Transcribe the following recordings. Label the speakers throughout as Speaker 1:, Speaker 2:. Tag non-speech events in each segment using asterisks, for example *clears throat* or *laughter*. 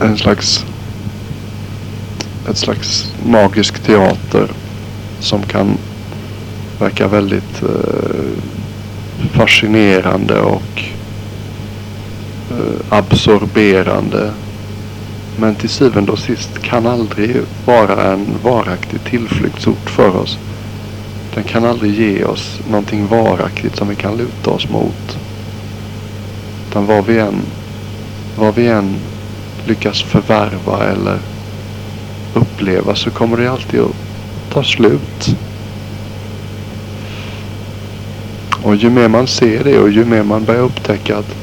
Speaker 1: en slags ett slags magisk teater som kan verka väldigt eh, fascinerande och eh, absorberande. Men till syvende och sist kan aldrig vara en varaktig tillflyktsort för oss. Den kan aldrig ge oss någonting varaktigt som vi kan luta oss mot. Utan vad vi än, vad vi än lyckas förvärva eller uppleva så kommer det alltid att ta slut. Och ju mer man ser det och ju mer man börjar upptäcka att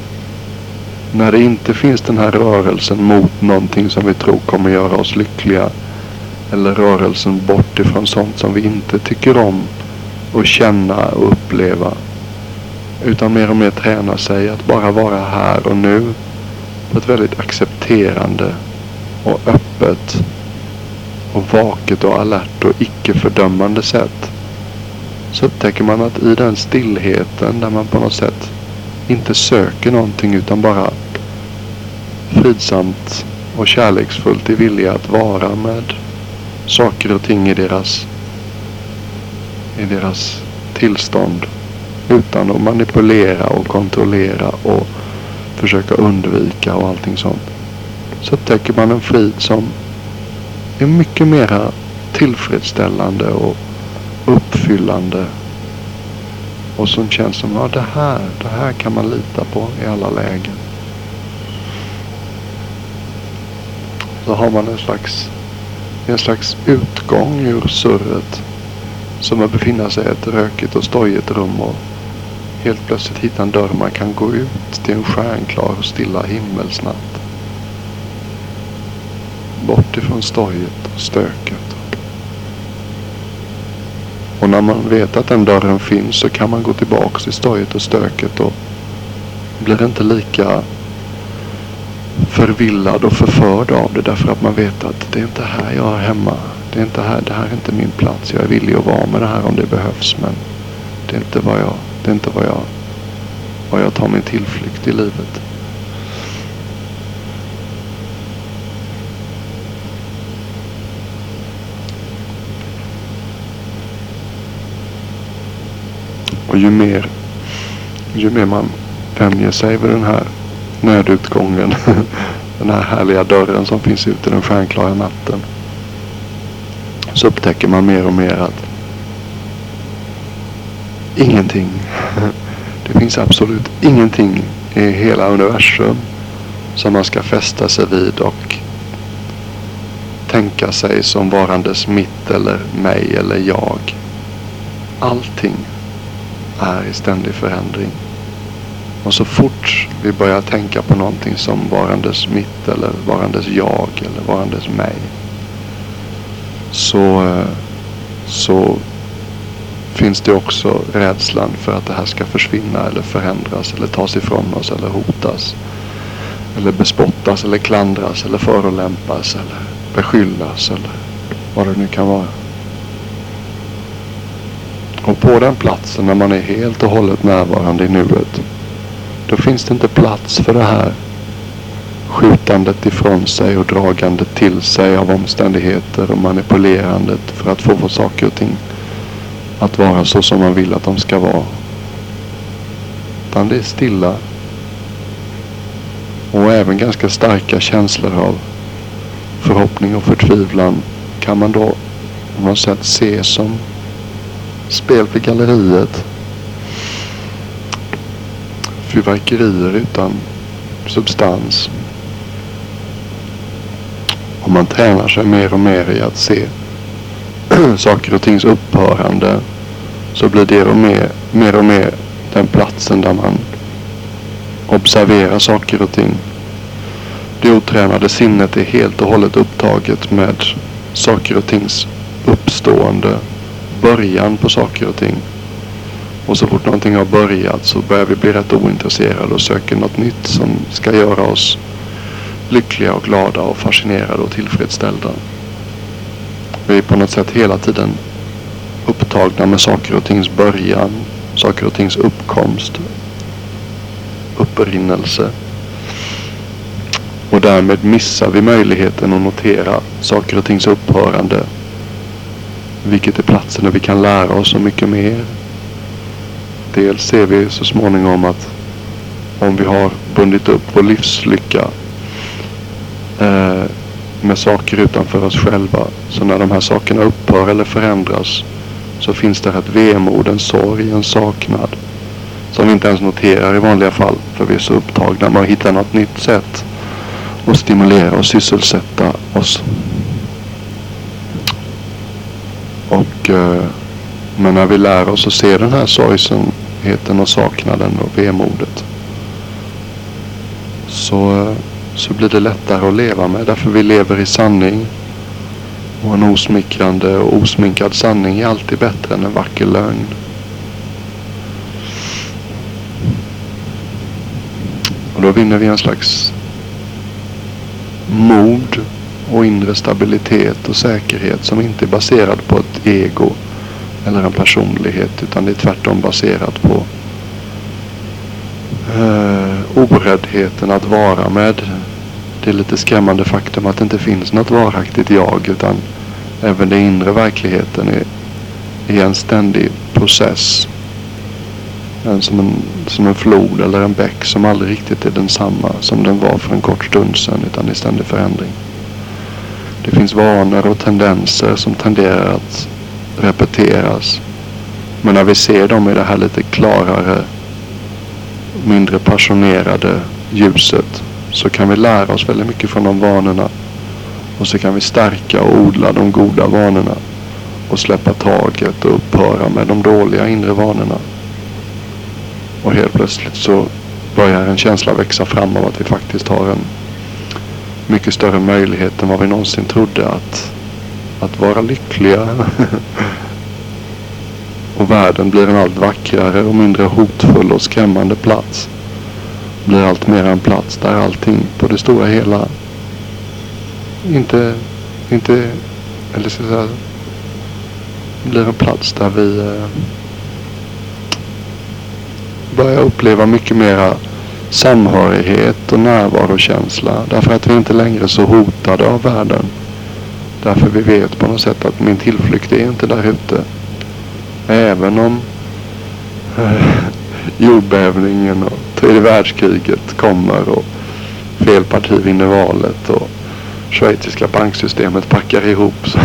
Speaker 1: när det inte finns den här rörelsen mot någonting som vi tror kommer göra oss lyckliga. Eller rörelsen bort ifrån sånt som vi inte tycker om att känna och uppleva. Utan mer och mer träna sig att bara vara här och nu på ett väldigt accepterande och öppet och vaket och alert och icke-fördömande sätt. Så upptäcker man att i den stillheten där man på något sätt inte söker någonting utan bara fridsamt och kärleksfullt är villiga att vara med saker och ting i deras, i deras tillstånd. Utan att manipulera och kontrollera och försöka undvika och allting sånt. Så upptäcker man en frid som är mycket mera tillfredsställande och uppfyllande. Och som känns som, ja det här, det här kan man lita på i alla lägen. Så har man en slags, en slags utgång ur surret. Som att befinna sig i ett rökigt och stojigt rum och helt plötsligt hitta en dörr man kan gå ut till en stjärnklar och stilla himmelsnatt. Bort ifrån stojet och stöket. Och när man vet att den dörren finns så kan man gå tillbaks till stojet och stöket och blir inte lika förvillad och förförd av det därför att man vet att det är inte här jag är hemma. Det är inte här, det här är inte min plats. Jag är villig att vara med det här om det behövs men det är inte vad jag, det är inte vad jag, vad jag tar min tillflykt i livet. Och ju mer, ju mer man vänjer sig vid den här nödutgången. *laughs* den här härliga dörren som finns ute i den stjärnklara natten. Så upptäcker man mer och mer att ingenting. Det finns absolut ingenting i hela universum som man ska fästa sig vid och tänka sig som varandes mitt eller mig eller jag. Allting är i ständig förändring. Och så fort vi börjar tänka på någonting som varandes mitt eller varandes jag eller varandes mig. Så, så finns det också rädslan för att det här ska försvinna eller förändras eller tas ifrån oss eller hotas. Eller bespottas eller klandras eller förolämpas eller beskyllas eller vad det nu kan vara. Och på den platsen när man är helt och hållet närvarande i nuet. Då finns det inte plats för det här skjutandet ifrån sig och dragandet till sig av omständigheter och manipulerandet för att få saker och ting att vara så som man vill att de ska vara. Utan det är stilla. Och även ganska starka känslor av förhoppning och förtvivlan kan man då på något sätt se som spel för galleriet. Fyrverkerier utan substans. Och man tränar sig mer och mer i att se *clears throat* saker och tings upphörande. Så blir det och mer, mer och mer den platsen där man observerar saker och ting. Det otränade sinnet är helt och hållet upptaget med saker och tings uppstående början på saker och ting. Och så fort någonting har börjat så börjar vi bli rätt ointresserade och söker något nytt som ska göra oss lyckliga och glada och fascinerade och tillfredsställda. Vi är på något sätt hela tiden upptagna med saker och tings början, saker och tings uppkomst, upprinnelse. Och därmed missar vi möjligheten att notera saker och tings upphörande. Vilket är platsen där vi kan lära oss så mycket mer. Dels ser vi så småningom att om vi har bundit upp vår livslycka eh, med saker utanför oss själva. Så när de här sakerna upphör eller förändras så finns det ett vemod, en sorg, en saknad. Som vi inte ens noterar i vanliga fall. För vi är så upptagna med att hitta något nytt sätt att stimulera och sysselsätta oss. Och, eh, men när vi lär oss att se den här sorgsenheten och saknaden och vemodet. Så, eh, så blir det lättare att leva med. Därför vi lever i sanning. Och en osmickrande och osminkad sanning är alltid bättre än en vacker lögn. Och då vinner vi en slags mod och inre stabilitet och säkerhet som inte är baserad på ett ego eller en personlighet utan det är tvärtom baserat på eh, oräddheten att vara med det lite skrämmande faktum att det inte finns något varaktigt jag utan även den inre verkligheten är, är en ständig process. En som, en, som en flod eller en bäck som aldrig riktigt är densamma som den var för en kort stund sedan utan i ständig förändring. Det finns vanor och tendenser som tenderar att repeteras. Men när vi ser dem i det här lite klarare, mindre passionerade ljuset så kan vi lära oss väldigt mycket från de vanorna. Och så kan vi stärka och odla de goda vanorna. Och släppa taget och upphöra med de dåliga inre vanorna. Och helt plötsligt så börjar en känsla växa fram av att vi faktiskt har en mycket större möjlighet än vad vi någonsin trodde att, att vara lyckliga. *laughs* och världen blir en allt vackrare och mindre hotfull och skrämmande plats blir allt mer en plats där allting på det stora hela inte, inte, eller ska jag säga, blir en plats där vi eh, börjar uppleva mycket mera samhörighet och närvarokänsla. Därför att vi inte längre är så hotade av världen. Därför vi vet på något sätt att min tillflykt är inte där ute. Även om eh, jordbävningen och tredje världskriget kommer och fel parti vinner valet och schweiziska banksystemet packar ihop. Så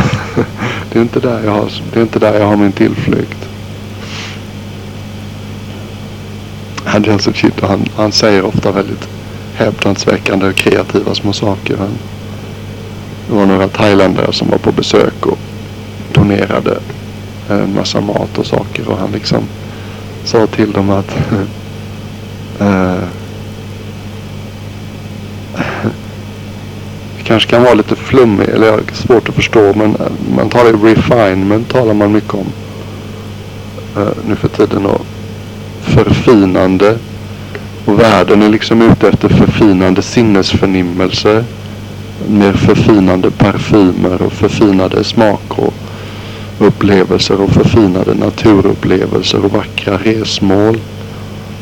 Speaker 1: *laughs* det, är inte där jag har, det är inte där jag har min tillflykt. Adjunct Chito han, han säger ofta väldigt häpnadsväckande och kreativa små saker. Han, det var några thailändare som var på besök och donerade en massa mat och saker och han liksom sa till dem att uh, *laughs* det kanske kan vara lite flummig eller svårt att förstå men eh, man talar ju refinement talar man mycket om uh, nu för tiden och förfinande och världen är liksom ute efter förfinande sinnesförnimmelser mer förfinande parfymer och förfinade smaker upplevelser och förfinade naturupplevelser och vackra resmål.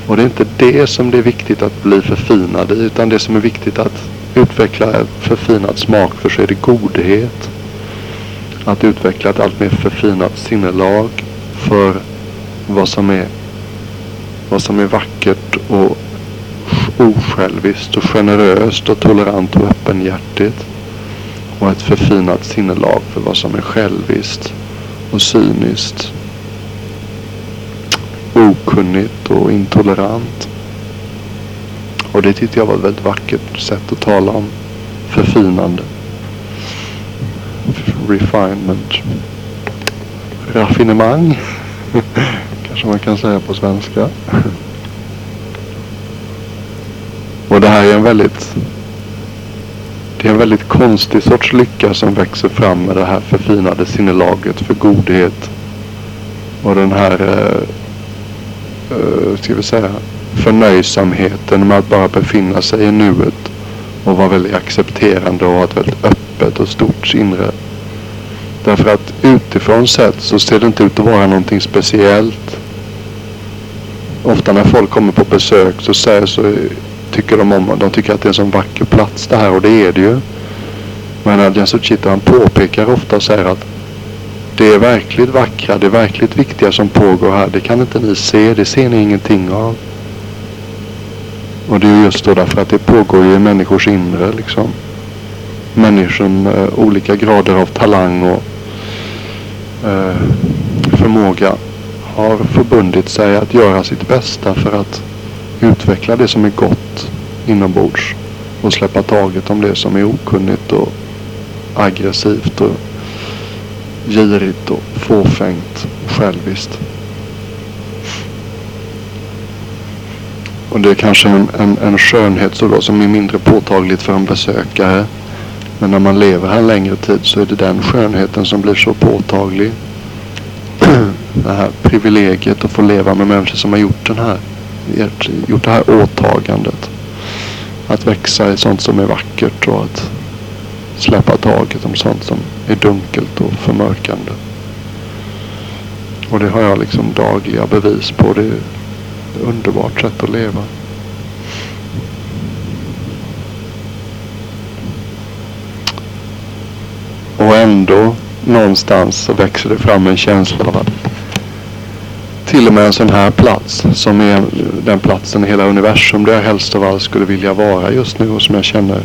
Speaker 1: Och det är inte det som det är viktigt att bli förfinad i utan det som är viktigt att utveckla är förfinad smak för så är det godhet. Att utveckla ett allt mer förfinat sinnelag för vad som är vad som är vackert och osjälviskt och generöst och tolerant och öppenhjärtigt. Och ett förfinat sinnelag för vad som är själviskt och cyniskt. Okunnigt och intolerant. Och det tyckte jag var ett väldigt vackert sätt att tala om förfinande. Refinement. Raffinemang. *laughs* Kanske man kan säga på svenska. *laughs* Och det här är en väldigt det är en väldigt konstig sorts lycka som växer fram med det här förfinade sinnelaget för godhet. Och den här, eh, eh, ska vi säga, förnöjsamheten med att bara befinna sig i nuet. Och vara väldigt accepterande och ha ett väldigt öppet och stort inre. Därför att utifrån sett så ser det inte ut att vara någonting speciellt. Ofta när folk kommer på besök så säger så tycker de om. De tycker att det är en sån vacker plats det här och det är det ju. Men Adrian Suchita han påpekar ofta och säger att det är verkligt vackra, det är verkligt viktiga som pågår här. Det kan inte ni se, det ser ni ingenting av. Och det är just då därför att det pågår ju i människors inre liksom. Människor med olika grader av talang och eh, förmåga har förbundit sig att göra sitt bästa för att utveckla det som är gott inombords och släppa taget om det som är okunnigt och aggressivt och girigt och fåfängt och själviskt. Och det är kanske en, en, en skönhet så då, som är mindre påtagligt för en besökare. Men när man lever här längre tid så är det den skönheten som blir så påtaglig. *clears throat* det här privilegiet att få leva med människor som har gjort, den här, gjort det här åtagandet. Att växa i sånt som är vackert och att släppa taget om sånt som är dunkelt och förmörkande. Och det har jag liksom dagliga bevis på. Det är ett underbart sätt att leva. Och ändå någonstans så växer det fram en känsla av att till och med en sån här plats som är den platsen i hela universum där jag helst av allt skulle vilja vara just nu och som jag känner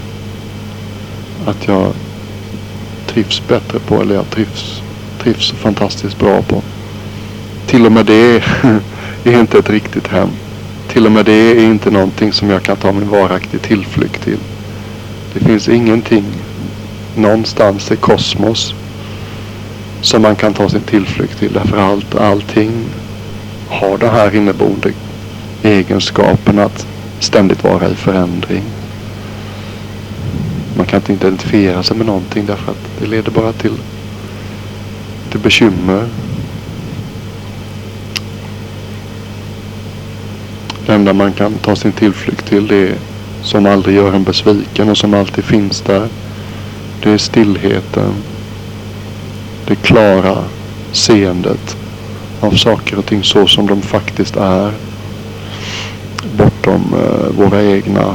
Speaker 1: att jag trivs bättre på eller jag trivs, trivs fantastiskt bra på. Till och med det *laughs* är inte ett riktigt hem. Till och med det är inte någonting som jag kan ta min varaktig tillflykt till. Det finns ingenting någonstans i kosmos som man kan ta sin tillflykt till. Därför allt, allting har den här inneboende egenskapen att ständigt vara i förändring. Man kan inte identifiera sig med någonting därför att det leder bara till, till bekymmer. Det enda man kan ta sin tillflykt till det är som aldrig gör en besviken och som alltid finns där. Det är stillheten. Det klara seendet av saker och ting så som de faktiskt är. Bortom eh, våra egna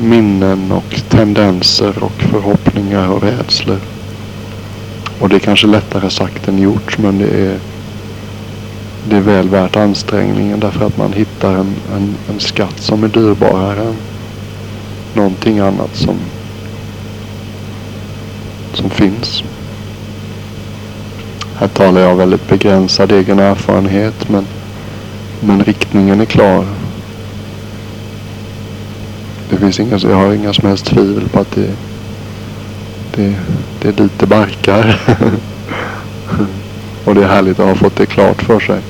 Speaker 1: minnen och tendenser och förhoppningar och rädslor. Och det är kanske lättare sagt än gjort men det är, det är väl värt ansträngningen därför att man hittar en, en, en skatt som är dyrbarare än någonting annat som, som finns. Här talar jag väldigt begränsad egen erfarenhet men, men riktningen är klar. Det finns inga, jag har inga som helst tvivel på att det, det, det är dit det barkar. *laughs* Och det är härligt att ha fått det klart för sig.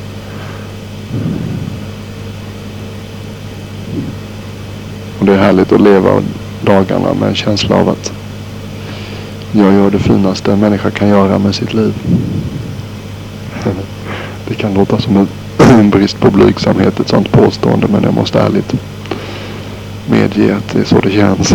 Speaker 1: Och det är härligt att leva dagarna med en känsla av att jag gör det finaste en människa kan göra med sitt liv. Det kan låta som *clears throat* en brist på blygsamhet ett sånt påstående men jag måste ärligt medge att det är så det känns. *laughs*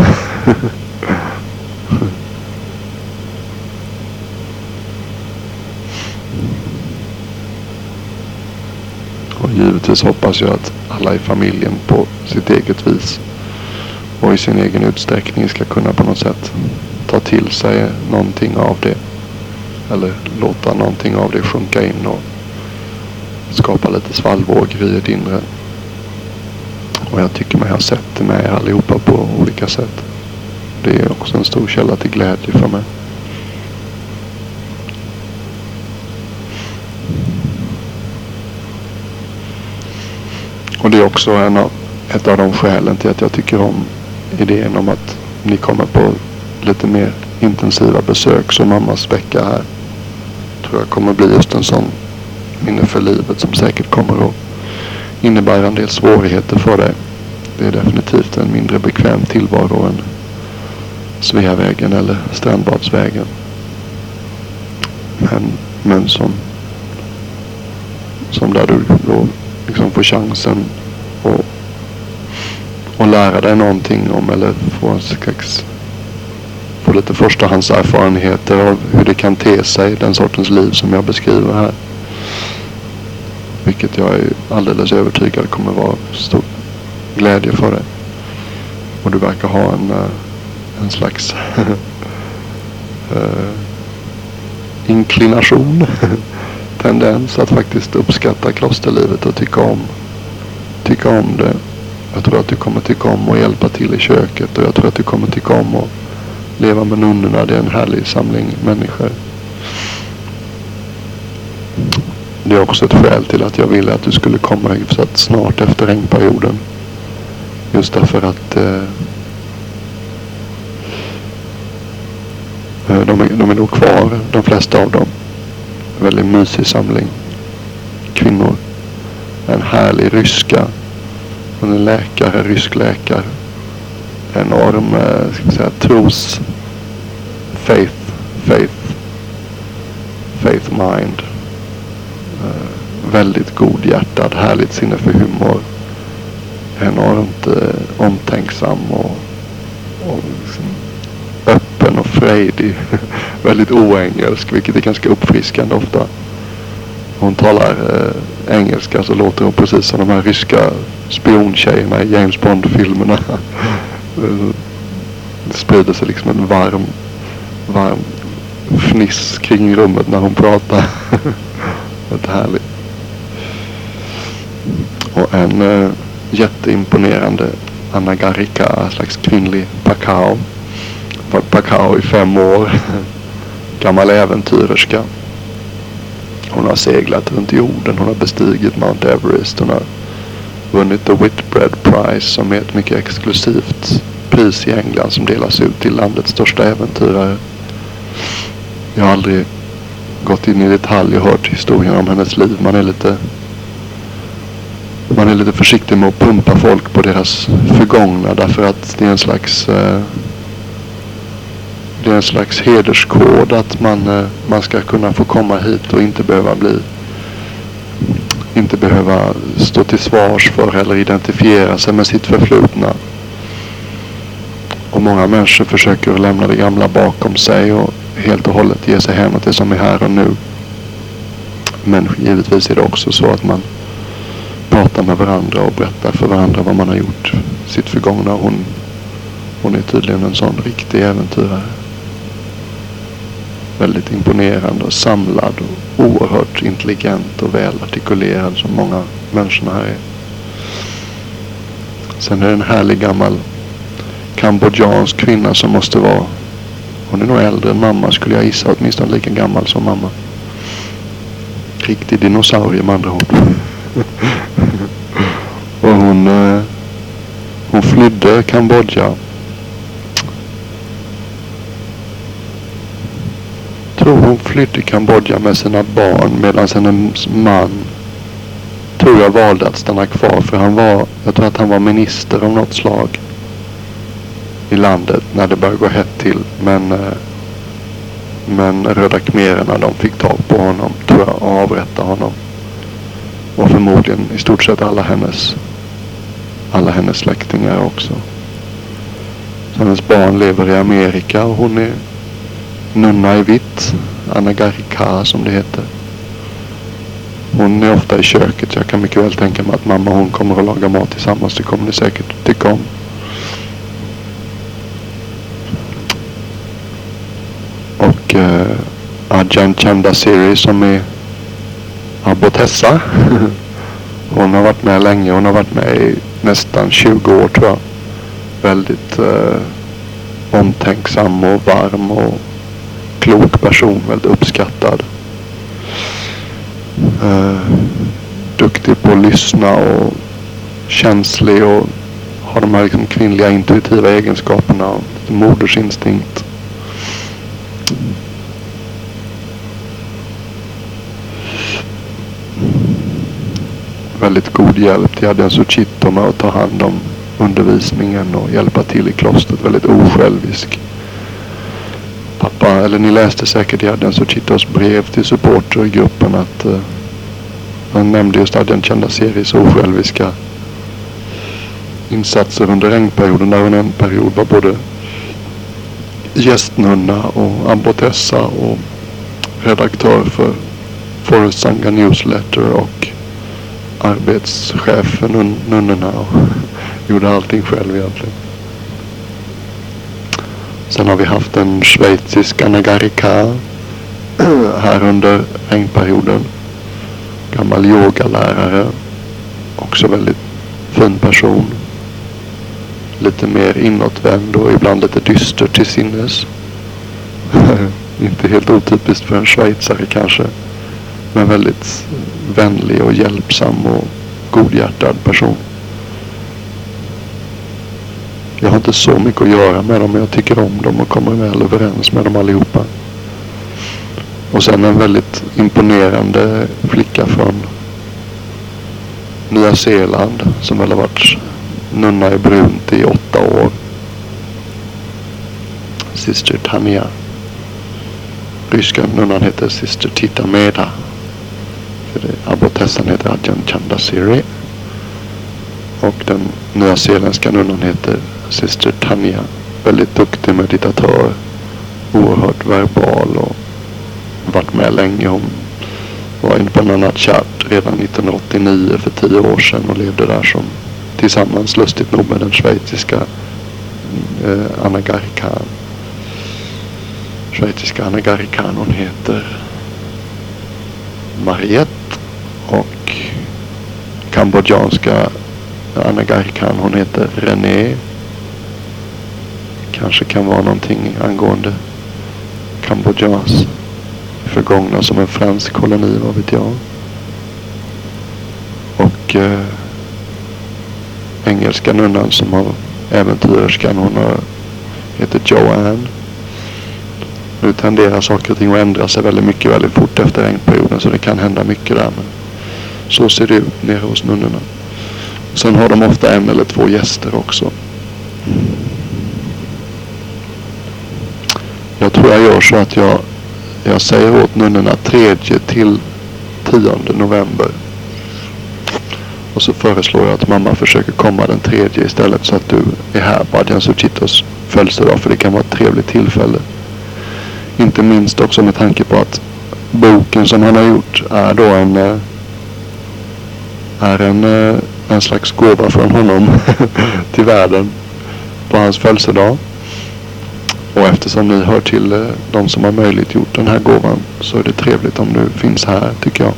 Speaker 1: och givetvis hoppas jag att alla i familjen på sitt eget vis och i sin egen utsträckning ska kunna på något sätt ta till sig någonting av det. Eller låta någonting av det sjunka in och skapa lite svallvågor i ett inre. Och jag tycker mig ha sett det med er allihopa på olika sätt. Det är också en stor källa till glädje för mig. Och det är också en av, ett av de skälen till att jag tycker om idén om att ni kommer på lite mer intensiva besök som mammas vecka här. Tror jag kommer bli just en sån minne för livet som säkert kommer att innebära en del svårigheter för dig. Det är definitivt en mindre bekväm tillvaro än Sveavägen eller Strandbadsvägen. Men, men som, som där du då liksom får chansen att, att lära dig någonting om eller få en slags på lite förstahandserfarenheter av hur det kan te sig, den sortens liv som jag beskriver här. Vilket jag är alldeles övertygad kommer vara stor glädje för dig. Och du verkar ha en, eh, en slags *laughs* eh, inklination, *laughs* tendens att faktiskt uppskatta klosterlivet och tycka om, tycka om det. Jag tror att du kommer tycka om att hjälpa till i köket och jag tror att du kommer tycka om att leva med nunnorna. Det är en härlig samling människor. Det är också ett skäl till att jag ville att du skulle komma hyfsat snart efter regnperioden. Just därför att eh, eh, de, är, de är nog kvar, de flesta av dem. En väldigt mysig samling kvinnor. En härlig ryska. Hon är läkare, rysk läkare. Enorm, eh, ska säga, tros... Faith, faith, faith mind eh, väldigt godhjärtad, härligt sinne för humor. Enormt eh, omtänksam och, och liksom öppen och frejdig. *laughs* väldigt oengelsk, vilket är ganska uppfriskande ofta. Hon talar eh, engelska så låter hon precis som de här ryska spiontjejerna i James Bond-filmerna. *laughs* det sprider sig liksom en varm, varm fniss kring rummet när hon pratar. *laughs* Väldigt härligt. Och en uh, jätteimponerande Anna Garika, en slags kvinnlig Pacao. Varit Pacao i fem år. *laughs* Gammal äventyrerska. Hon har seglat runt jorden. Hon har bestigit Mount Everest. Hon har vunnit The Whitbread Prize som är ett mycket exklusivt pris i England som delas ut till landets största äventyrare. Jag har aldrig gått in i detalj och hört historien om hennes liv. Man är lite man är lite försiktig med att pumpa folk på deras förgångna därför att det är en slags eh, det är en slags hederskod att man, eh, man ska kunna få komma hit och inte behöva bli inte behöva stå till svars för eller identifiera sig med sitt förflutna. Och många människor försöker lämna det gamla bakom sig och helt och hållet ge sig hän åt det som är här och nu. Men givetvis är det också så att man pratar med varandra och berättar för varandra vad man har gjort. Sitt förgångna. Hon, hon är tydligen en sån riktig äventyrare. Väldigt imponerande och samlad och oerhört intelligent och välartikulerad som många människorna här är. Sen är det en härlig gammal kambodjansk kvinna som måste vara hon är nog äldre än mamma skulle jag gissa. Åtminstone lika gammal som mamma. Riktig dinosaurie med andra ord. *laughs* och hon, eh, hon flydde Kambodja. Tror hon flydde Kambodja med sina barn medan hennes man tror jag valde att stanna kvar för han var, jag tror att han var minister av något slag i landet när det började gå hett till. Men, eh, men Röda khmererna de fick tag på honom tror jag och avrättade honom. Och förmodligen i stort sett alla hennes, alla hennes släktingar också. Så hennes barn lever i Amerika och hon är nunna i vitt. Anna Garika som det heter. Hon är ofta i köket. Jag kan mycket väl tänka mig att mamma och hon kommer att laga mat tillsammans. Det kommer ni säkert tycka om. Och eh, Ajahn Chandasiri som är abbotessa. *laughs* Hon har varit med länge. Hon har varit med i nästan 20 år tror jag. Väldigt eh, omtänksam och varm och klok person. Väldigt uppskattad. Eh, duktig på att lyssna och känslig och har de här liksom kvinnliga intuitiva egenskaperna. Modersinstinkt. väldigt god hjälp till Adjan Suchito med att ta hand om undervisningen och hjälpa till i klostret. Väldigt osjälvisk. Eller ni läste säkert i Adrian Suchitos brev till supportergruppen i gruppen att uh, han nämnde just Adrian Chandaseris osjälviska insatser under regnperioden där hon en period var både gästnunna och abbotessa och redaktör för Forest Sanga Newsletter och arbetschef för nun nunnorna och *laughs* Gjorde allting själv egentligen. Sen har vi haft en schweizisk anagarika *clears throat* här under regnperioden. Gammal yogalärare. Också väldigt fin person. Lite mer inåtvänd och ibland lite dyster till sinnes. *laughs* Inte helt otypiskt för en schweizare kanske. Men väldigt vänlig och hjälpsam och godhjärtad person. Jag har inte så mycket att göra med dem men jag tycker om dem och kommer väl överens med dem allihopa. Och sen en väldigt imponerande flicka från Nya Zeeland som väl har varit nunna i brunt i åtta år. Syster Tania. Ryska nunnan heter Syster Tita Meda. Abbotessan heter Adjan Chandasiri. Och den nyzeeländska nunnan heter Syster Tanja. Väldigt duktig meditatör. Oerhört verbal och varit med länge. Hon var inne på Nanat Chat redan 1989 för tio år sedan och levde där som tillsammans lustigt nog med den schweiziska eh, Anna Garikan. Schweiziska Anna Garikan. hon heter Mariette och kambodjanska Anna Garikan. hon heter René. Kanske kan vara någonting angående Kambodjas förgångna som en fransk koloni, vad vet jag. Och eh, engelska nunnan som har äventyrerskan, hon har, heter Joanne. Nu tenderar saker och ting att ändra sig väldigt mycket väldigt fort efter regnperioden så det kan hända mycket där. Men så ser det ut nere hos nunnorna. Sen har de ofta en eller två gäster också. Jag tror jag gör så att jag, jag säger åt nunnorna tredje till tionde november. Och så föreslår jag att mamma försöker komma den tredje istället så att du är här på Adjan Suchitos födelsedag. För det kan vara ett trevligt tillfälle. Inte minst också med tanke på att boken som han har gjort är då en eh, är en, eh, en slags gåva från honom *laughs* till världen på hans födelsedag. Och eftersom ni hör till eh, de som har möjligt gjort den här gåvan så är det trevligt om du finns här tycker jag.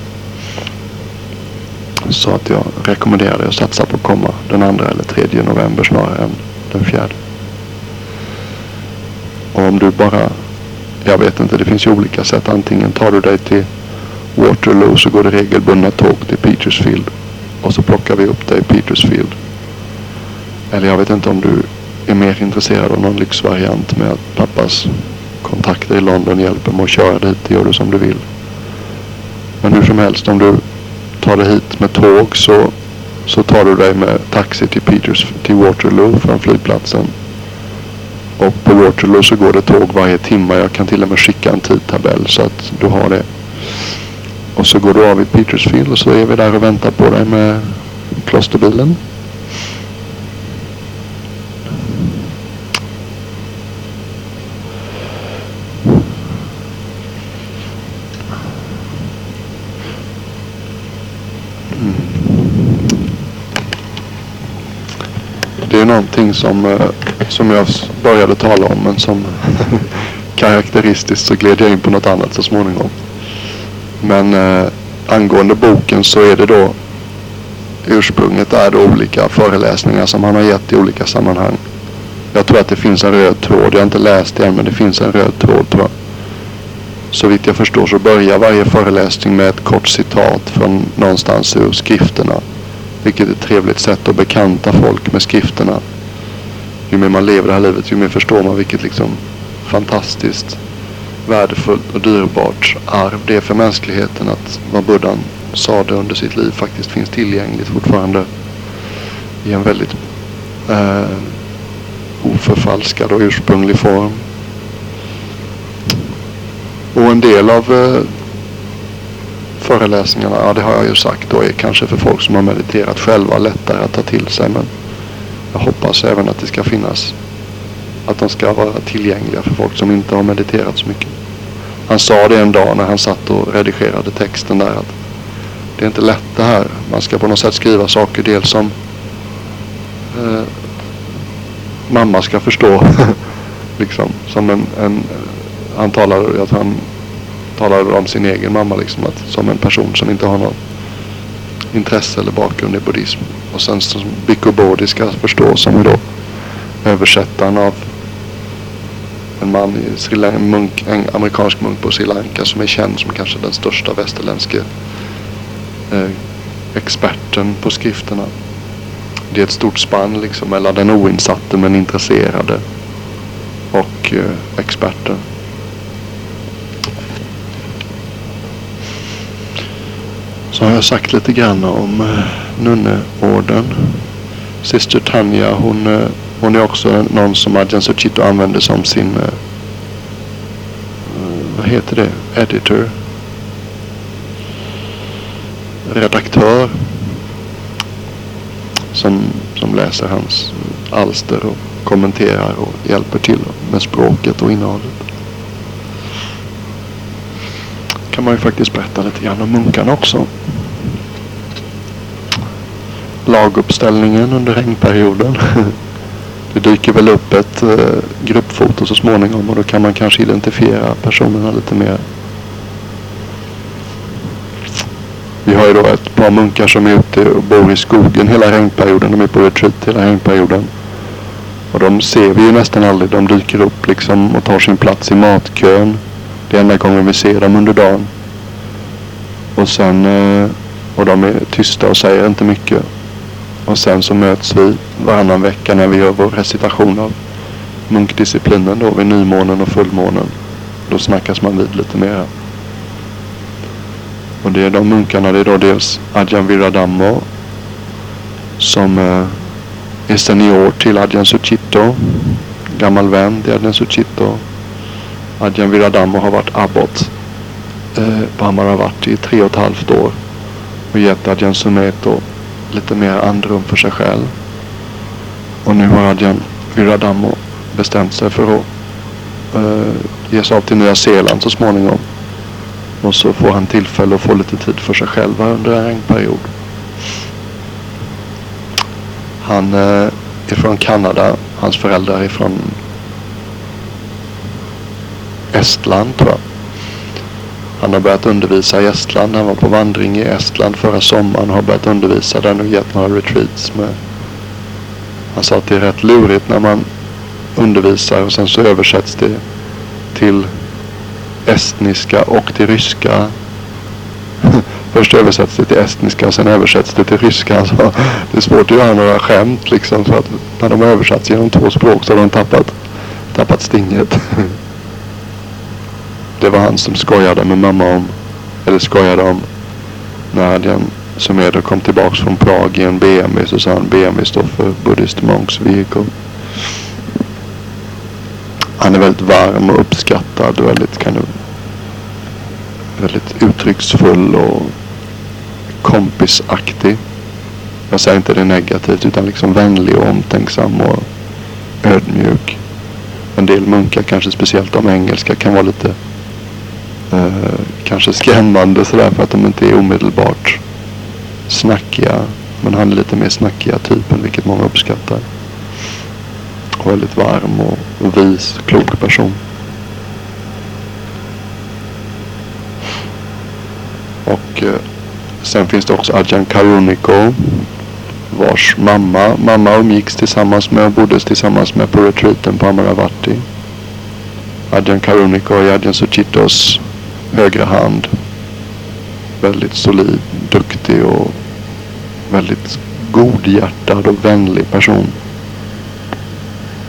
Speaker 1: Så att jag rekommenderar dig att satsa på att komma den andra eller tredje november snarare än den fjärde. Och om du bara, jag vet inte, det finns ju olika sätt. Antingen tar du dig till Waterloo så går det regelbundna tåg till Petersfield. Och så plockar vi upp dig i Petersfield. Eller jag vet inte om du är mer intresserad av någon lyxvariant med att pappas kontakter i London hjälper mig att köra dit. Det gör du som du vill. Men hur som helst om du tar dig hit med tåg så, så tar du dig med taxi till, Peters, till Waterloo från flygplatsen. Och på Waterloo så går det tåg varje timme. Jag kan till och med skicka en tidtabell så att du har det. Och så går du av i Petersfield och så är vi där och väntar på dig med klosterbilen. Det är någonting som, eh, som jag började tala om men som *laughs* karaktäristiskt så gled jag in på något annat så småningom. Men eh, angående boken så är det då ursprunget är då olika föreläsningar som han har gett i olika sammanhang. Jag tror att det finns en röd tråd. Jag har inte läst det än men det finns en röd tråd tror jag. Så vitt jag förstår så börjar varje föreläsning med ett kort citat från någonstans ur skrifterna. Vilket är ett trevligt sätt att bekanta folk med skrifterna. Ju mer man lever det här livet ju mer förstår man vilket liksom fantastiskt värdefullt och dyrbart arv det är för mänskligheten att vad Buddhan sade under sitt liv faktiskt finns tillgängligt fortfarande i en väldigt eh, oförfalskad och ursprunglig form. Och en del av eh, föreläsningarna, ja det har jag ju sagt då, är kanske för folk som har mediterat själva lättare att ta till sig. Men jag hoppas även att det ska finnas, att de ska vara tillgängliga för folk som inte har mediterat så mycket. Han sa det en dag när han satt och redigerade texten där att det är inte lätt det här. Man ska på något sätt skriva saker dels som eh, mamma ska förstå. *laughs* liksom som en, en han talade, att han talade om sin egen mamma liksom att, som en person som inte har något intresse eller bakgrund i buddhism. Och sen som Bhikkhu Bodhi ska förstås som då översättaren av en man i Sri Lanka, munk, en amerikansk munk på Sri Lanka som är känd som kanske den största västerländske eh, experten på skrifterna. Det är ett stort spann liksom mellan den oinsatte men intresserade och eh, experten. Så har jag sagt lite grann om eh, nunneorden. Syster Tanja hon, eh, hon är också någon som Adjan Suchito använder som sin eh, vad heter det? Editor. Redaktör. Som, som läser hans alster och kommenterar och hjälper till med språket och innehållet. Kan man ju faktiskt berätta lite grann om munkarna också. Laguppställningen under regnperioden. *laughs* Det dyker väl upp ett eh, gruppfoto så småningom och då kan man kanske identifiera personerna lite mer. Vi har ju då ett par munkar som är ute och bor i skogen hela regnperioden. De är på retreat hela regnperioden. Och de ser vi ju nästan aldrig. De dyker upp liksom och tar sin plats i matkön. Det är enda gången vi ser dem under dagen. Och sen, eh, och de är tysta och säger inte mycket. Och sen så möts vi varannan vecka när vi gör vår recitation av munkdisciplinen då vid nymånen och fullmånen. Då snackas man vid lite mer. Och det är de munkarna, det är då dels Adjan Viradammo som eh, är senior till Adjan Suchito. Gammal vän till Adjan Suchito. Adjan Viradamo har varit abbot eh, på varit i tre och ett halvt år. Och gett Adjan Sumeto lite mer andrum för sig själv. Och nu har Adjan Viradamo bestämt sig för att eh, ge sig av till Nya Zeeland så småningom. Och så får han tillfälle att få lite tid för sig själv under en regnperiod. Han eh, är från Kanada. Hans föräldrar är från Estland tror jag. Han har börjat undervisa i Estland. Han var på vandring i Estland förra sommaren och har börjat undervisa där nu gett några retreats med. Han sa att det är rätt lurigt när man undervisar och sen så översätts det till estniska och till ryska. *laughs* Först översätts det till estniska och sen översätts det till ryska. Alltså, det är svårt att göra några skämt liksom. För att när de har översatts genom två språk så har de tappat, tappat stinget. *laughs* Det var han som skojade med mamma om, eller skojade om, när är då kom tillbaks från Prag i en BMW så sa han BMW står för Buddhist Monks Vehicle. Han är väldigt varm och uppskattad och väldigt, kan du, väldigt uttrycksfull och kompisaktig. Jag säger inte det negativt utan liksom vänlig och omtänksam och ödmjuk. En del munkar, kanske speciellt de engelska, kan vara lite eh, kanske skrämmande sådär för att de inte är omedelbart snackiga. Men han är lite mer snackiga typen vilket många uppskattar. Och väldigt varm och, och vis, klok person. Och eh, sen finns det också Adjan Karuniko. Vars mamma, mamma umgicks tillsammans med och bodde tillsammans med på retreaten på Amaravati. Adjan Karuniko är Adjan Suchitos högra hand. Väldigt solid, duktig och väldigt godhjärtad och vänlig person.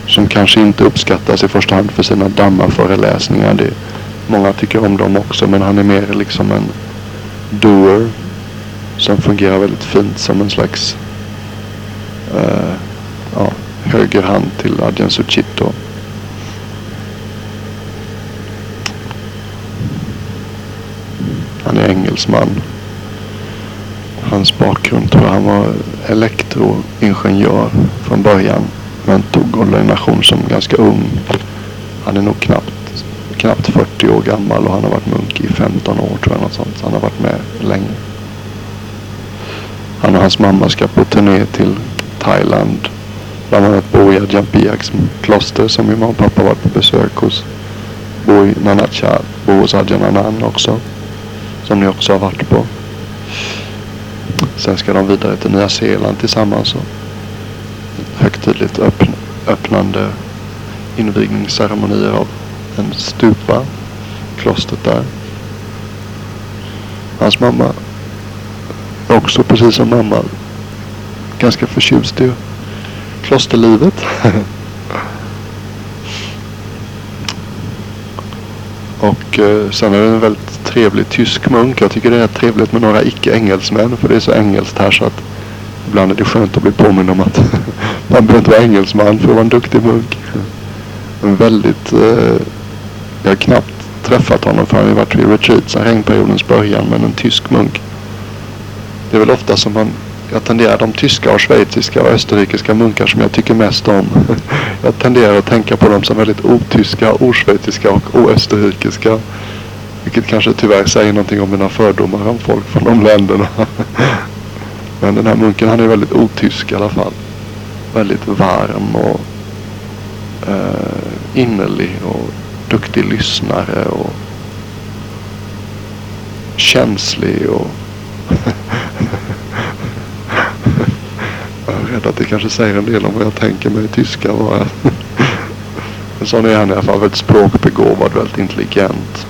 Speaker 1: Som kanske inte uppskattas i första hand för sina damma-föreläsningar. Det, många tycker om dem också men han är mer liksom en doer. Som fungerar väldigt fint som en slags uh, ja, höger hand till Adjan Suchito. Engelsman. Hans bakgrund tror jag han var elektroingenjör från början. Men tog ordination som ganska ung. Han är nog knappt, knappt 40 år gammal och han har varit munk i 15 år tror jag. Något sånt. Så han har varit med länge. Han och hans mamma ska på turné till Thailand bland annat bo i Ajahn kloster som min mamma och pappa varit på besök hos. Bo i Nanacha, bo hos Ajahn Anan också. Som ni också har varit på. Sen ska de vidare till Nya Zeeland tillsammans och högtidligt öppn öppnande invigningsceremonier av en stupa. Klostret där. Hans mamma är också precis som mamma ganska förtjust i klosterlivet. *laughs* och eh, sen är det en väldigt trevlig tysk munk. Jag tycker det är trevligt med några icke-engelsmän för det är så engelskt här så att ibland är det skönt att bli påmind om att *laughs* man behöver inte vara engelsman för att vara en duktig munk. En väldigt, eh, jag har knappt träffat honom för han har varit vid retreat sedan regnperiodens början men en tysk munk. Det är väl ofta som man jag tenderar de tyska och schweiziska och österrikiska munkar som jag tycker mest om. *laughs* Jag tenderar att tänka på dem som väldigt otyska, oschweiziska och oösterrikiska. Vilket kanske tyvärr säger någonting om mina fördomar om folk från de länderna. *laughs* Men den här munken han är väldigt otysk i alla fall. Väldigt varm och eh, innerlig och duktig lyssnare och känslig och *laughs* jag är rädd att det kanske säger en del om vad jag tänker mig tyska vara. Men *laughs* sån är han i alla fall. Väldigt språkbegåvad, väldigt intelligent.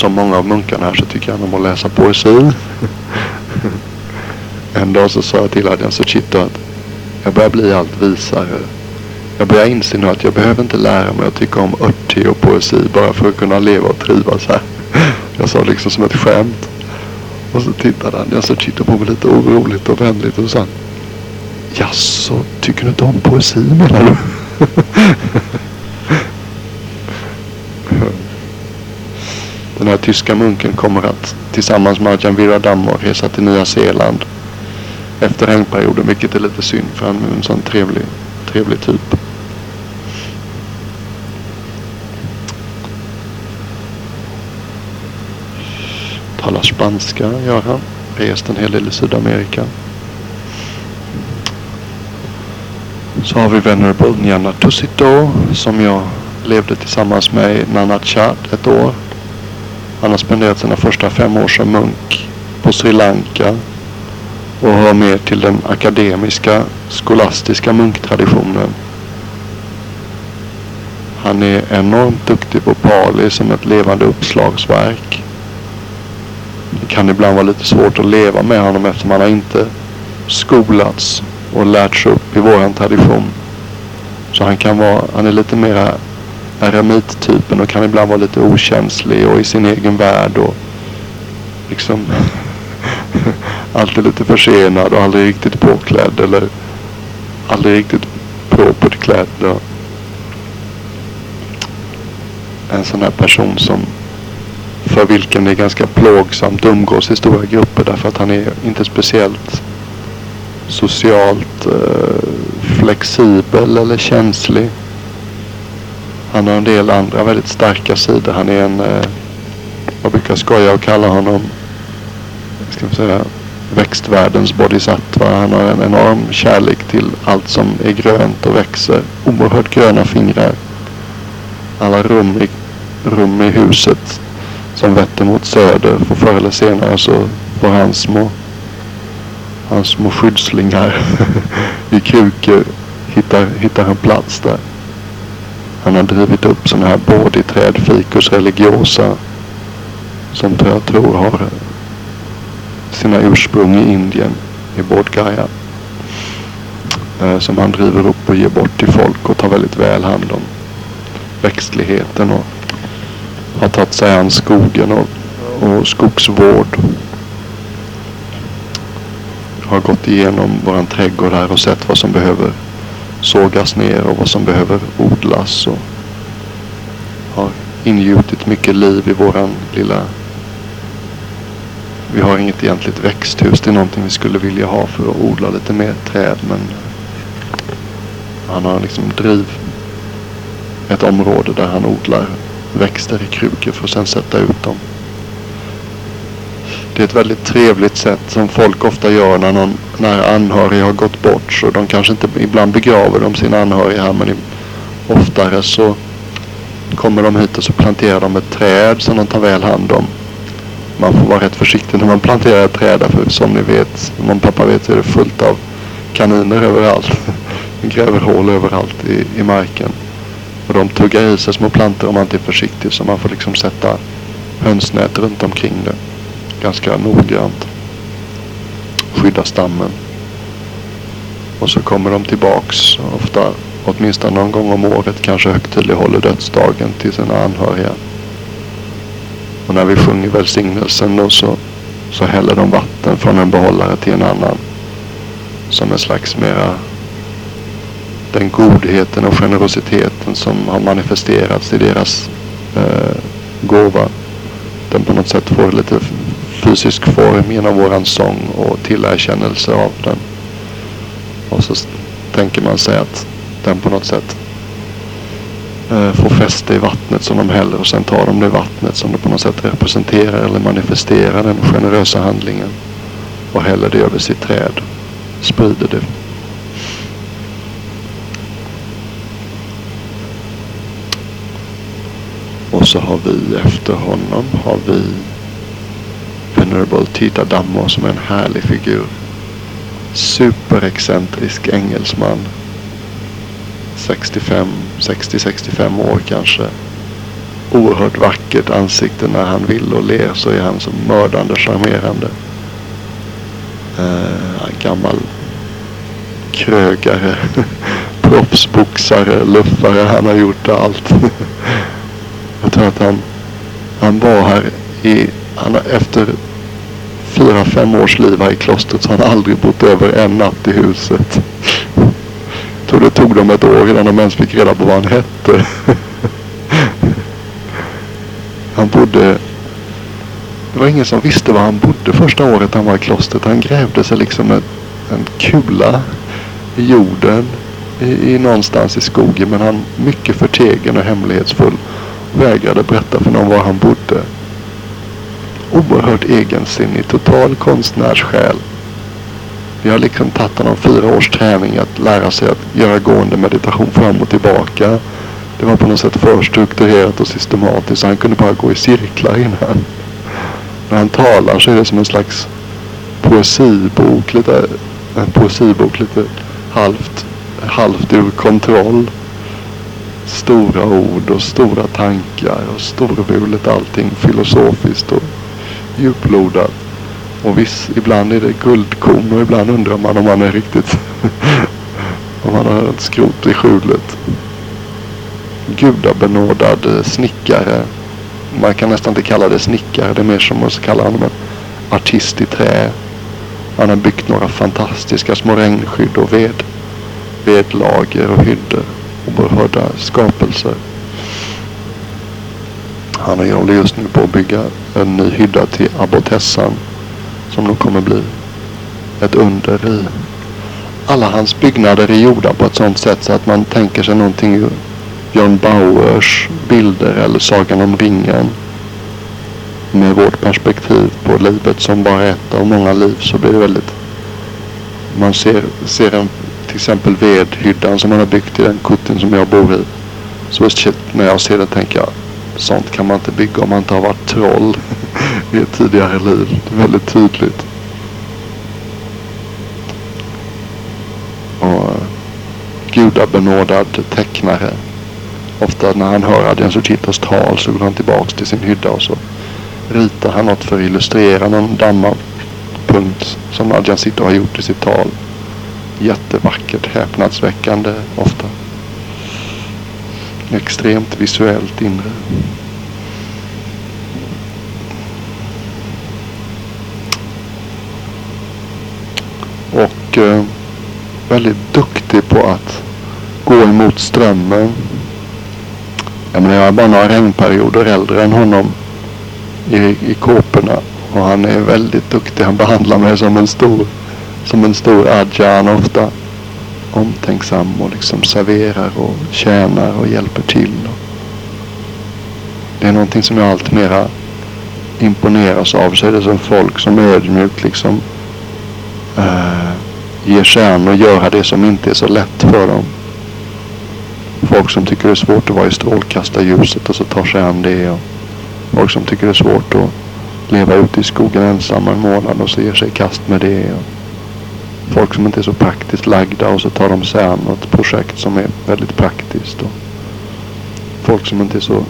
Speaker 1: Som många av munkarna här så tycker han om att läsa poesi. En dag så sa jag till Adjan Suchito att jag börjar bli allt visare. Jag börjar inse nu att jag behöver inte lära mig att tycka om örtte och poesi bara för att kunna leva och trivas här. Jag sa liksom som ett skämt. Och så tittade han, jag så på mig lite oroligt och vänligt och sa Jaså, tycker du inte om poesi menar du? Den här tyska munken kommer att tillsammans med Ajahn Viradammo resa till Nya Zeeland efter regnperioden, vilket är lite synd för han är en sån trevlig, trevlig typ. Talar spanska gör han. Rest en hel del i Sydamerika. Så har vi Venerable Nyana Tusito som jag levde tillsammans med i Nanachat ett år. Han har spenderat sina första fem år som munk på Sri Lanka och hör mer till den akademiska skolastiska munktraditionen. Han är enormt duktig på pali som ett levande uppslagsverk. Det kan ibland vara lite svårt att leva med honom eftersom han har inte skolats och lärts upp i våran tradition. Så han kan vara, han är lite mera eremit-typen och kan ibland vara lite okänslig och i sin egen värld och liksom *laughs* alltid lite försenad och aldrig riktigt påklädd eller aldrig riktigt propert klädd. En sån här person som för vilken det är ganska plågsamt att umgås i stora grupper därför att han är inte speciellt socialt eh, flexibel eller känslig. Han har en del andra väldigt starka sidor. Han är en, eh, jag brukar skoja och kalla honom, ska man säga, växtvärldens bodhisattva. Han har en enorm kärlek till allt som är grönt och växer. Oerhört gröna fingrar. Alla rum i, rum i huset som vetter mot söder. För förr eller senare så får han små, hans små skyddslingar *laughs* i krukor hittar, hittar en plats där. Han har drivit upp sådana här bodhiträd, ficus religiosa, som jag tror har sina ursprung i Indien, i Bodh Gaya. Eh, som han driver upp och ger bort till folk och tar väldigt väl hand om växtligheten och har tagit sig an skogen och, och skogsvård. Har gått igenom våran trädgård här och sett vad som behöver sågas ner och vad som behöver odlas. Och har ingjutit mycket liv i våran lilla... Vi har inget egentligt växthus. Det är någonting vi skulle vilja ha för att odla lite mer träd. Men han har liksom driv ett område där han odlar växter i krukor för att sen sätta ut dem det är ett väldigt trevligt sätt som folk ofta gör när någon nära anhörig har gått bort. Så de kanske inte, ibland begraver de sina anhöriga här men oftare så kommer de hit och så planterar de ett träd som de tar väl hand om. Man får vara rätt försiktig när man planterar ett träd för som ni vet, om pappa vet så är det fullt av kaniner överallt. De *laughs* gräver hål överallt i, i marken. Och de tuggar i sig små plantor om man inte är försiktig så man får liksom sätta hönsnät runt omkring det. Ganska noggrant. Skydda stammen. Och så kommer de tillbaks ofta åtminstone någon gång om året kanske högtidlighåller dödsdagen till sina anhöriga. Och när vi sjunger välsignelsen då så, så häller de vatten från en behållare till en annan. Som en slags mera den godheten och generositeten som har manifesterats i deras eh, gåva. Den på något sätt får lite fysisk form genom våran sång och tillerkännelse av den. Och så tänker man sig att den på något sätt eh, får fäste i vattnet som de häller och sen tar de det vattnet som det på något sätt representerar eller manifesterar den generösa handlingen och häller det över sitt träd. Sprider det. Och så har vi efter honom har vi Venerable Tita Dammo som är en härlig figur. Superexcentrisk engelsman 65, 60-65 år kanske. Oerhört vackert ansikte när han vill och ler så är han så mördande charmerande. Uh, gammal krögare, *laughs* proffsboxare, luffare. Han har gjort allt. *laughs* Jag tror att han, han var här i, han, efter fem års liv här i klostret så har han aldrig bott över en natt i huset tror det tog dem ett år innan de ens fick reda på vad han hette. han bodde... Det var ingen som visste var han bodde första året han var i klostret. Han grävde sig liksom en, en kula i jorden i, i någonstans i skogen. Men han mycket förtegen och hemlighetsfull. Vägrade berätta för någon var han bodde. Oerhört egensinnig, total konstnärssjäl. Vi har liksom tagit honom fyra års träning att lära sig att göra gående meditation fram och tillbaka. Det var på något sätt för strukturerat och systematiskt. Han kunde bara gå i cirklar innan. När han talar så är det som en slags poesibok. Lite, en poesibok lite halvt, halvt ur kontroll. Stora ord och stora tankar och storvulet allting filosofiskt och djuplodad. Och visst, ibland är det guldkorn och ibland undrar man om man är riktigt... *laughs* om man har ett skrot i skjulet. Gudabenådad eh, snickare. Man kan nästan inte kalla det snickare. Det är mer som att kalla honom en artist i trä. Han har byggt några fantastiska små regnskydd och ved, vedlager och hyddor. Oerhörda skapelser. Han håller just nu på att bygga en ny hydda till abbotessan som nog kommer bli ett under i. Alla hans byggnader är gjorda på ett sådant sätt så att man tänker sig någonting ur John Bauers bilder eller Sagan om ringen. Med vårt perspektiv på livet som bara ett av många liv så blir det väldigt... Man ser, ser en, till exempel vedhyddan som man har byggt i den kutten som jag bor i. Så shit, när jag ser det tänker jag sånt kan man inte bygga om man inte har varit troll *laughs* i ett tidigare liv. Det är väldigt tydligt. Och eh, gudabenådad tecknare. Ofta när han hör Adrian Suchitas tal så går han tillbaks till sin hydda och så ritar han något för att illustrera någon dammapunkt som Adrian Sito har gjort i sitt tal. Jättevackert, häpnadsväckande ofta. Extremt visuellt inre. och eh, väldigt duktig på att gå emot strömmen. Jag menar, jag är bara några regnperioder äldre än honom i, i kåporna. Och han är väldigt duktig. Han behandlar mig som en stor, som en stor adjan ofta. Omtänksam och liksom serverar och tjänar och hjälper till. Det är någonting som jag allt mera imponeras av så är det som folk som ödmjukt liksom eh, ger sig an och göra det som inte är så lätt för dem. Folk som tycker det är svårt att vara i strålkastarljuset och så tar sig an det. Och folk som tycker det är svårt att leva ute i skogen ensamma en månad och så ger sig i kast med det. Och folk som inte är så praktiskt lagda och så tar de sig an ett projekt som är väldigt praktiskt. Och folk som inte är så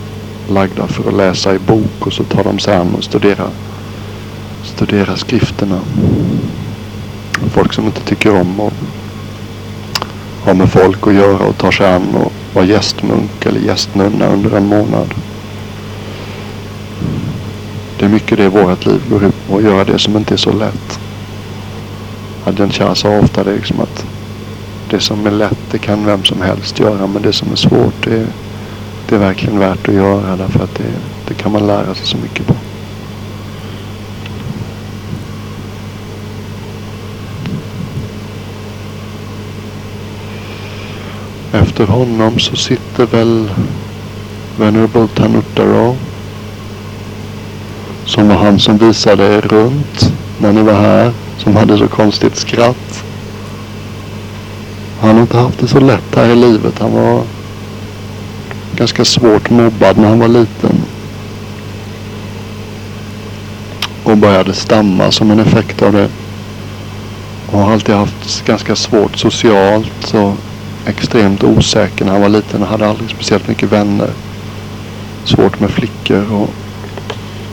Speaker 1: lagda för att läsa i bok och så tar de sig an och studerar, studerar skrifterna. Folk som inte tycker om att ha med folk att göra och tar sig an och vara gästmunk eller gästnunna under en månad. Det är mycket det vårt liv går ut på. Att göra det som inte är så lätt. Adjan Shah sa ofta det liksom att det som är lätt det kan vem som helst göra. Men det som är svårt det, det är verkligen värt att göra. Därför att det, det kan man lära sig så mycket på. Efter honom så sitter väl Venerable Tanuttaro. Som var han som visade er runt när ni var här. Som hade så konstigt skratt. Han har inte haft det så lätt här i livet. Han var ganska svårt mobbad när han var liten. Och började stamma som en effekt av det. Och har alltid haft ganska svårt socialt. Och extremt osäker när han var liten Han hade aldrig speciellt mycket vänner. Svårt med flickor och,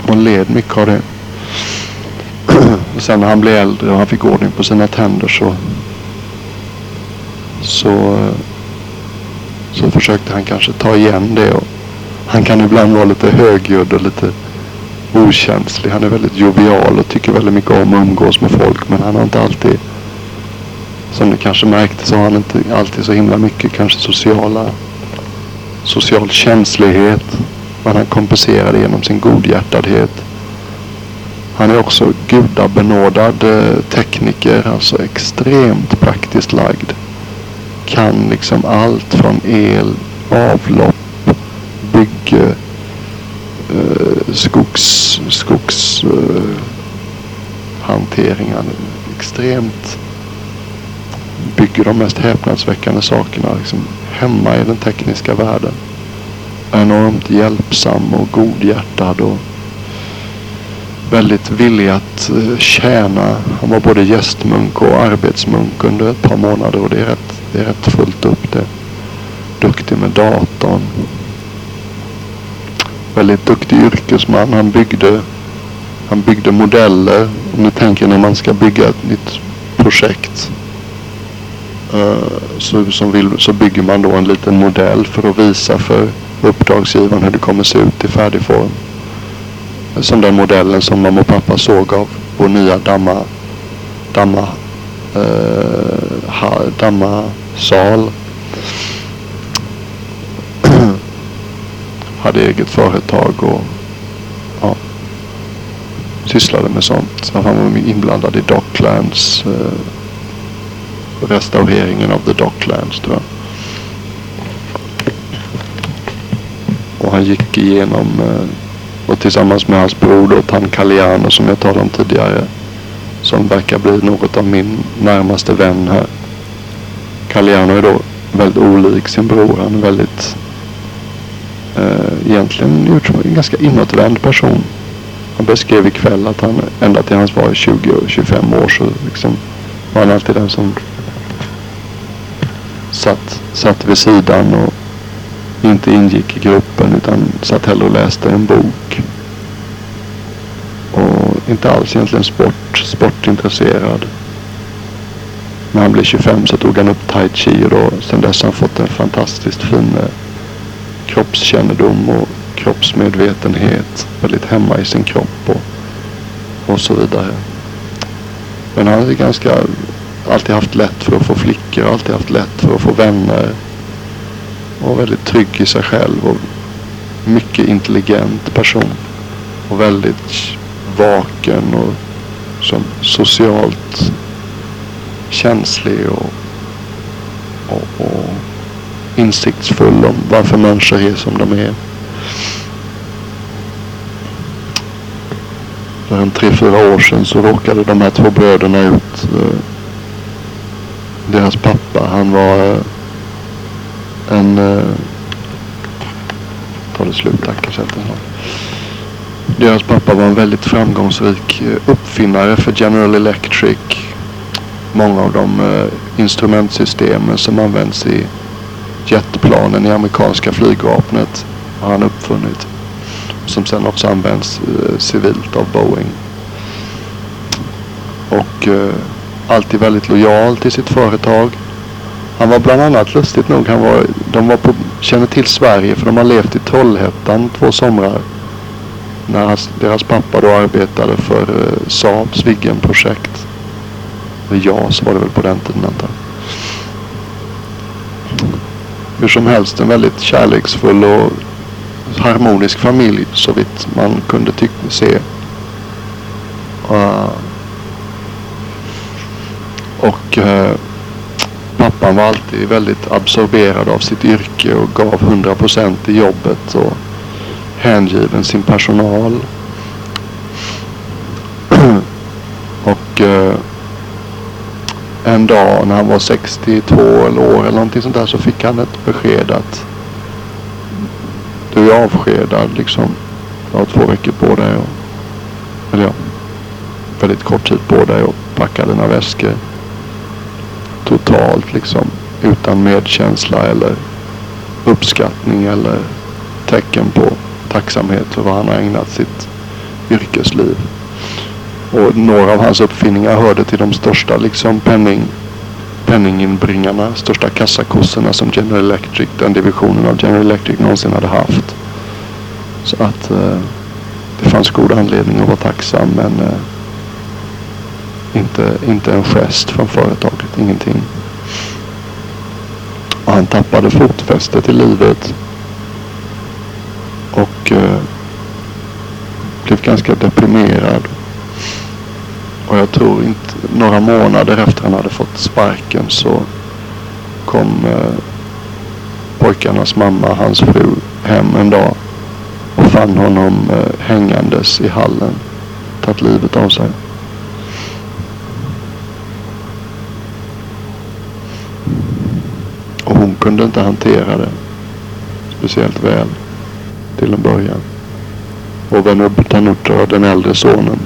Speaker 1: och led mycket av det. *clears throat* och sen när han blev äldre och han fick ordning på sina tänder så så, så försökte han kanske ta igen det. Och han kan ibland vara lite högljudd och lite okänslig. Han är väldigt jovial och tycker väldigt mycket om att umgås med folk. Men han har inte alltid som ni kanske märkte så har han inte alltid så himla mycket kanske sociala social känslighet. Men han kompenserar det genom sin godhjärtadhet. Han är också gudabenådad eh, tekniker, alltså extremt praktiskt lagd. Kan liksom allt från el, avlopp, bygge, eh, skogs, skogshantering. eh. Han extremt bygger de mest häpnadsväckande sakerna liksom, hemma i den tekniska världen. Enormt hjälpsam och godhjärtad och väldigt villig att eh, tjäna. Han var både gästmunk och arbetsmunk under ett par månader och det är rätt, det är rätt fullt upp det. Duktig med datorn. Väldigt duktig yrkesman. Han byggde, han byggde modeller. Om ni tänker när man ska bygga ett nytt projekt eh, så, som vill, så bygger man då en liten modell för att visa för uppdragsgivaren hur det kommer se ut i färdig form. Som den modellen som mamma och pappa såg av vår nya damma, damma, eh, ha, damma sal. *clears throat* Hade eget företag och ja, sysslade med sånt. Han var inblandad i Docklands eh, restaureringen av The Docklands tror jag. Och han gick igenom eh, och tillsammans med hans bror då, Tan som jag talade om tidigare. Som verkar bli något av min närmaste vän här. Caliano är då väldigt olik sin bror. Han är väldigt eh, egentligen gjort som en ganska inåtvänd person. Han beskrev ikväll att han ända till hans var 20-25 år så liksom var han alltid den som satt, satt vid sidan och inte ingick i gruppen utan satt hellre och läste en bok. Och inte alls egentligen sport, sportintresserad. När han blev 25 så tog han upp tai chi och då, sen dess har han fått en fantastiskt fin eh, kroppskännedom och kroppsmedvetenhet. Väldigt hemma i sin kropp och, och så vidare. Men han är ganska alltid haft lätt för att få flickor, alltid haft lätt för att få vänner. Och väldigt trygg i sig själv och mycket intelligent person. Och väldigt vaken och som socialt känslig och, och, och insiktsfull om varför människor är som de är. för en tre, fyra år sedan så råkade de här två bröderna ut. Eh, deras pappa, han var eh, en... Eh, tar det slut där kassetten Deras pappa var en väldigt framgångsrik eh, uppfinnare för General Electric. Många av de eh, instrumentsystemen som används i jetplanen i amerikanska flygvapnet har han uppfunnit. Som sen också används eh, civilt av Boeing. Och eh, alltid väldigt lojal till sitt företag. Han var bland annat lustigt nog, han var, de var på, känner till Sverige för de har levt i Trollhättan två somrar. När hans, deras pappa då arbetade för eh, Saabs Viggenprojekt. JAS var det väl på den tiden antar Hur som helst en väldigt kärleksfull och harmonisk familj så vitt man kunde se. Uh, och uh, pappan var alltid väldigt absorberad av sitt yrke och gav 100% i jobbet och hängiven sin personal. *clears throat* och eh, en dag när han var 62 eller år eller någonting sånt där så fick han ett besked att du är avskedad liksom. Du har två veckor på dig. Och, eller ja, väldigt kort tid på dig och packa dina väskor. Totalt liksom utan medkänsla eller uppskattning eller tecken på tacksamhet för vad han har ägnat sitt yrkesliv. Och några av hans uppfinningar hörde till de största liksom penning, penninginbringarna, största kassakossorna som General Electric, den divisionen av General Electric någonsin hade haft. Så att eh, det fanns god anledning att vara tacksam men eh, inte, inte en gest från företaget, ingenting. Och han tappade fotfästet i livet och eh, blev ganska deprimerad. Och jag tror inte några månader efter han hade fått sparken så kom eh, pojkarnas mamma, hans fru, hem en dag och fann honom eh, hängandes i hallen. Tagit livet av sig. Och hon kunde inte hantera det speciellt väl till en början. Och Venutanutta, den äldre sonen,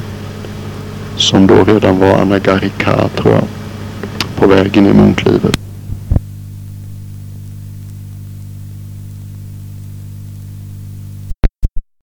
Speaker 1: som då redan var anagarika tror jag, på vägen i munklivet.